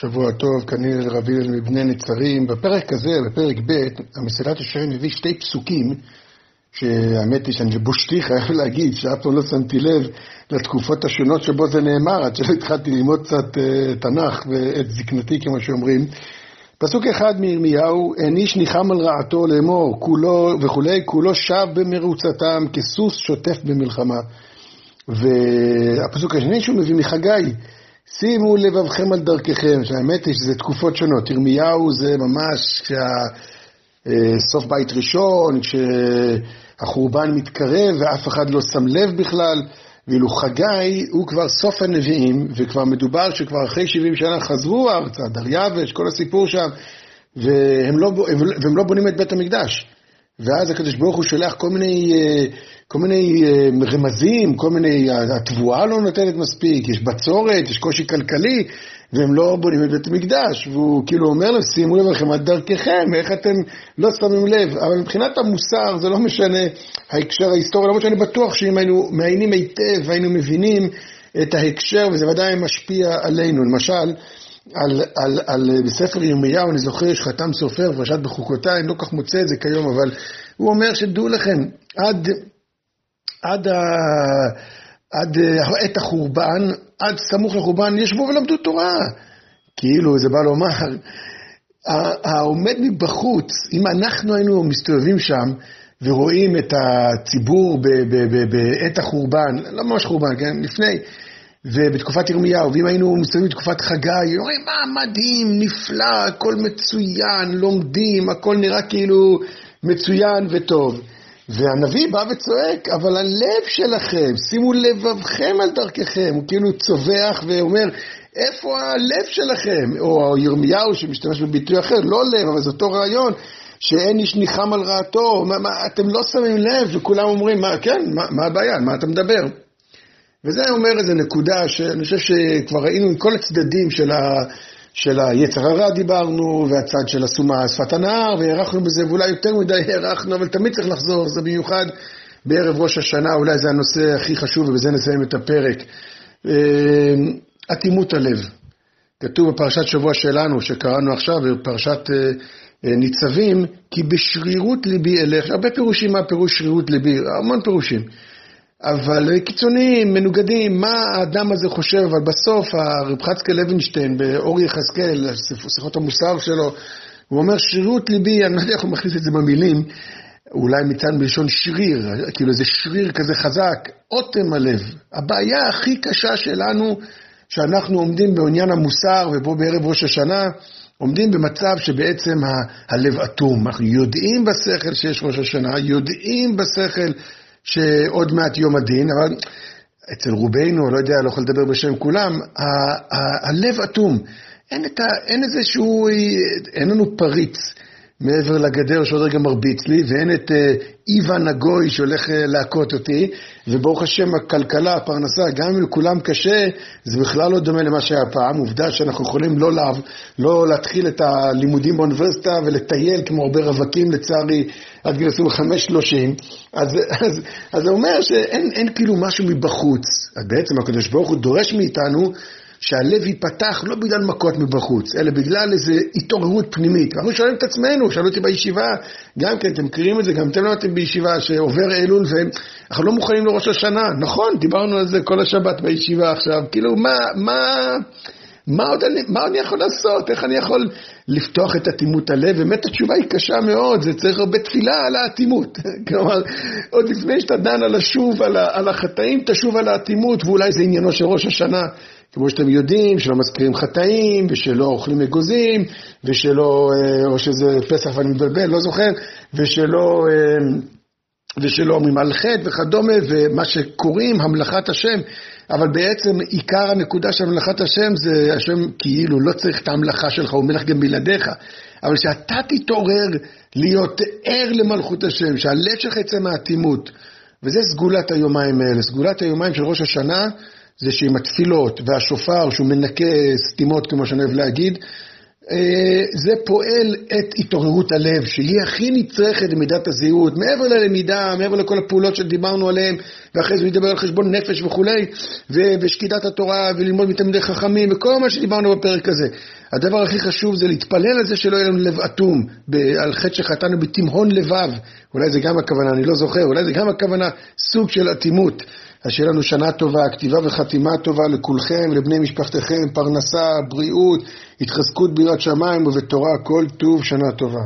שבוע טוב, כנראה לרבי אל מבני נצרים. בפרק הזה, בפרק ב', המסילת ישרים מביא שתי פסוקים, שהאמת היא שאני בושתי חייב להגיד, שאף פעם לא שמתי לב לתקופות השונות שבו זה נאמר, עד שלא התחלתי ללמוד קצת uh, תנ"ך ואת זקנתי, כמו שאומרים. פסוק אחד מירמיהו, אין איש ניחם על רעתו לאמור, כולו וכולי, כולו שב במרוצתם כסוס שוטף במלחמה. והפסוק השני שהוא מביא מחגי, שימו לבבכם על דרככם, שהאמת היא שזה תקופות שונות. ירמיהו זה ממש כשה... סוף בית ראשון, כשהחורבן מתקרב ואף אחד לא שם לב בכלל, ואילו חגי הוא כבר סוף הנביאים, וכבר מדובר שכבר אחרי 70 שנה חזרו ארצה, דריווש, כל הסיפור שם, והם לא, והם לא בונים את בית המקדש. ואז הקדוש ברוך הוא שולח כל מיני, כל מיני רמזים, כל מיני, התבואה לא נותנת מספיק, יש בצורת, יש קושי כלכלי, והם לא בונים את בית המקדש, והוא כאילו אומר להם, שימו לב לכם על דרככם, איך אתם לא שמים לב, אבל מבחינת המוסר זה לא משנה, ההקשר ההיסטורי, למרות שאני בטוח שאם היינו מעיינים היטב, היינו מבינים את ההקשר, וזה ודאי משפיע עלינו, למשל, על, על, על, בספר ירמיהו, אני זוכר שחתם סופר, פרשת בחוקותיי, אני לא כך מוצא את זה כיום, אבל הוא אומר שדעו לכם, עד, עד, ה, עד עת החורבן, עד סמוך לחורבן, ישבו ולמדו תורה. כאילו, זה בא לומר, העומד מבחוץ, אם אנחנו היינו מסתובבים שם, ורואים את הציבור בעת החורבן, לא ממש חורבן, כן, לפני, ובתקופת ירמיהו, ואם היינו מסתובבים בתקופת חגי, רואים מה מדהים, נפלא, הכל מצוין, לומדים, הכל נראה כאילו מצוין וטוב. והנביא בא וצועק, אבל הלב שלכם, שימו לבבכם על דרככם, הוא כאילו צווח ואומר, איפה הלב שלכם? או ירמיהו שמשתמש בביטוי אחר, לא לב, אבל זה אותו רעיון, שאין איש ניחם על רעתו, מה, מה, אתם לא שמים לב, וכולם אומרים, מה, כן, מה, מה הבעיה, מה אתה מדבר? וזה אומר איזו נקודה שאני חושב שכבר ראינו עם כל הצדדים של, ה, של היצר הרע דיברנו, והצד של הסומה שפת הנהר, והארכנו בזה, ואולי יותר מדי הארכנו, אבל תמיד צריך לחזור, זה במיוחד בערב ראש השנה, אולי זה הנושא הכי חשוב, ובזה נסיים את הפרק. אטימות הלב. כתוב בפרשת שבוע שלנו, שקראנו עכשיו, בפרשת ניצבים, כי בשרירות ליבי אלך, הרבה פירושים מה פירוש שרירות ליבי, המון פירושים. אבל קיצוניים, מנוגדים, מה האדם הזה חושב, אבל בסוף הרב חצקה לוינשטיין באור יחזקאל, שיחות המוסר שלו, הוא אומר שרירות ליבי, אני לא יודע איך הוא מכניס את זה במילים, אולי מצד בלשון שריר, כאילו איזה שריר כזה חזק, אוטם הלב. הבעיה הכי קשה שלנו, שאנחנו עומדים בעניין המוסר, ופה בערב ראש השנה, עומדים במצב שבעצם ה- הלב אטום. אנחנו יודעים בשכל שיש ראש השנה, יודעים בשכל שעוד מעט יום הדין, אבל אצל רובנו, לא יודע, לא יכול לדבר בשם כולם, הלב אטום. אין, ה, אין איזשהו, אין לנו פריץ מעבר לגדר שעוד רגע מרביץ לי, ואין את איוון הגוי שהולך להכות אותי, וברוך השם הכלכלה, הפרנסה, גם אם לכולם קשה, זה בכלל לא דומה למה שהיה פעם. עובדה שאנחנו יכולים לא, לה, לא להתחיל את הלימודים באוניברסיטה ולטייל כמו הרבה רווקים, לצערי, עד גיל 25-30. אז, אז, זה אומר שאין כאילו משהו מבחוץ. בעצם הקדוש ברוך הוא דורש מאיתנו שהלב ייפתח לא בגלל מכות מבחוץ, אלא בגלל איזו התעוררות פנימית. אנחנו שואלים את עצמנו, שאלו אותי בישיבה, גם כן, אתם מכירים את זה, גם אתם לא יודעים בישיבה, שעובר אלול ואנחנו לא מוכנים לראש השנה. נכון, דיברנו על זה כל השבת בישיבה עכשיו, כאילו, מה, מה, מה עוד, אני, מה אני יכול לעשות? איך אני יכול לפתוח את אטימות הלב? באמת התשובה היא קשה מאוד, זה צריך הרבה תפילה על האטימות. כלומר, עוד לפני שאתה דן על השוב, על, על החטאים, תשוב על האטימות, ואולי זה עניינו של ראש השנה. כמו שאתם יודעים, שלא מזכירים חטאים, ושלא אוכלים אגוזים, ושלא, או שזה פסח ואני מתבלבל, לא זוכר, ושלא, ושלא אומרים על חטא וכדומה, ומה שקוראים המלאכת השם, אבל בעצם עיקר הנקודה של המלאכת השם זה השם כאילו לא צריך את ההמלכה שלך, הוא מלך גם בלעדיך, אבל שאתה תתעורר להיות ער למלכות השם, שהלב שלך יצא מהאטימות, וזה סגולת היומיים האלה, סגולת היומיים של ראש השנה, זה שעם התפילות והשופר שהוא מנקה סתימות, כמו שאני אוהב להגיד, אה, זה פועל את התעוררות הלב, שהיא הכי נצרכת למידת הזהירות, מעבר ללמידה, מעבר לכל הפעולות שדיברנו עליהן, ואחרי זה הוא על חשבון נפש וכולי, ושקידת התורה, וללמוד מתלמידי חכמים, וכל מה שדיברנו בפרק הזה. הדבר הכי חשוב זה להתפלל על זה שלא יהיה לנו לב אטום, על חטא שחטאנו בתימהון לבב, אולי זה גם הכוונה, אני לא זוכר, אולי זה גם הכוונה, סוג של אטימות. אז שיהיה לנו שנה טובה, כתיבה וחתימה טובה לכולכם, לבני משפחתכם, פרנסה, בריאות, התחזקות בירת שמיים ובתורה, כל טוב, שנה טובה.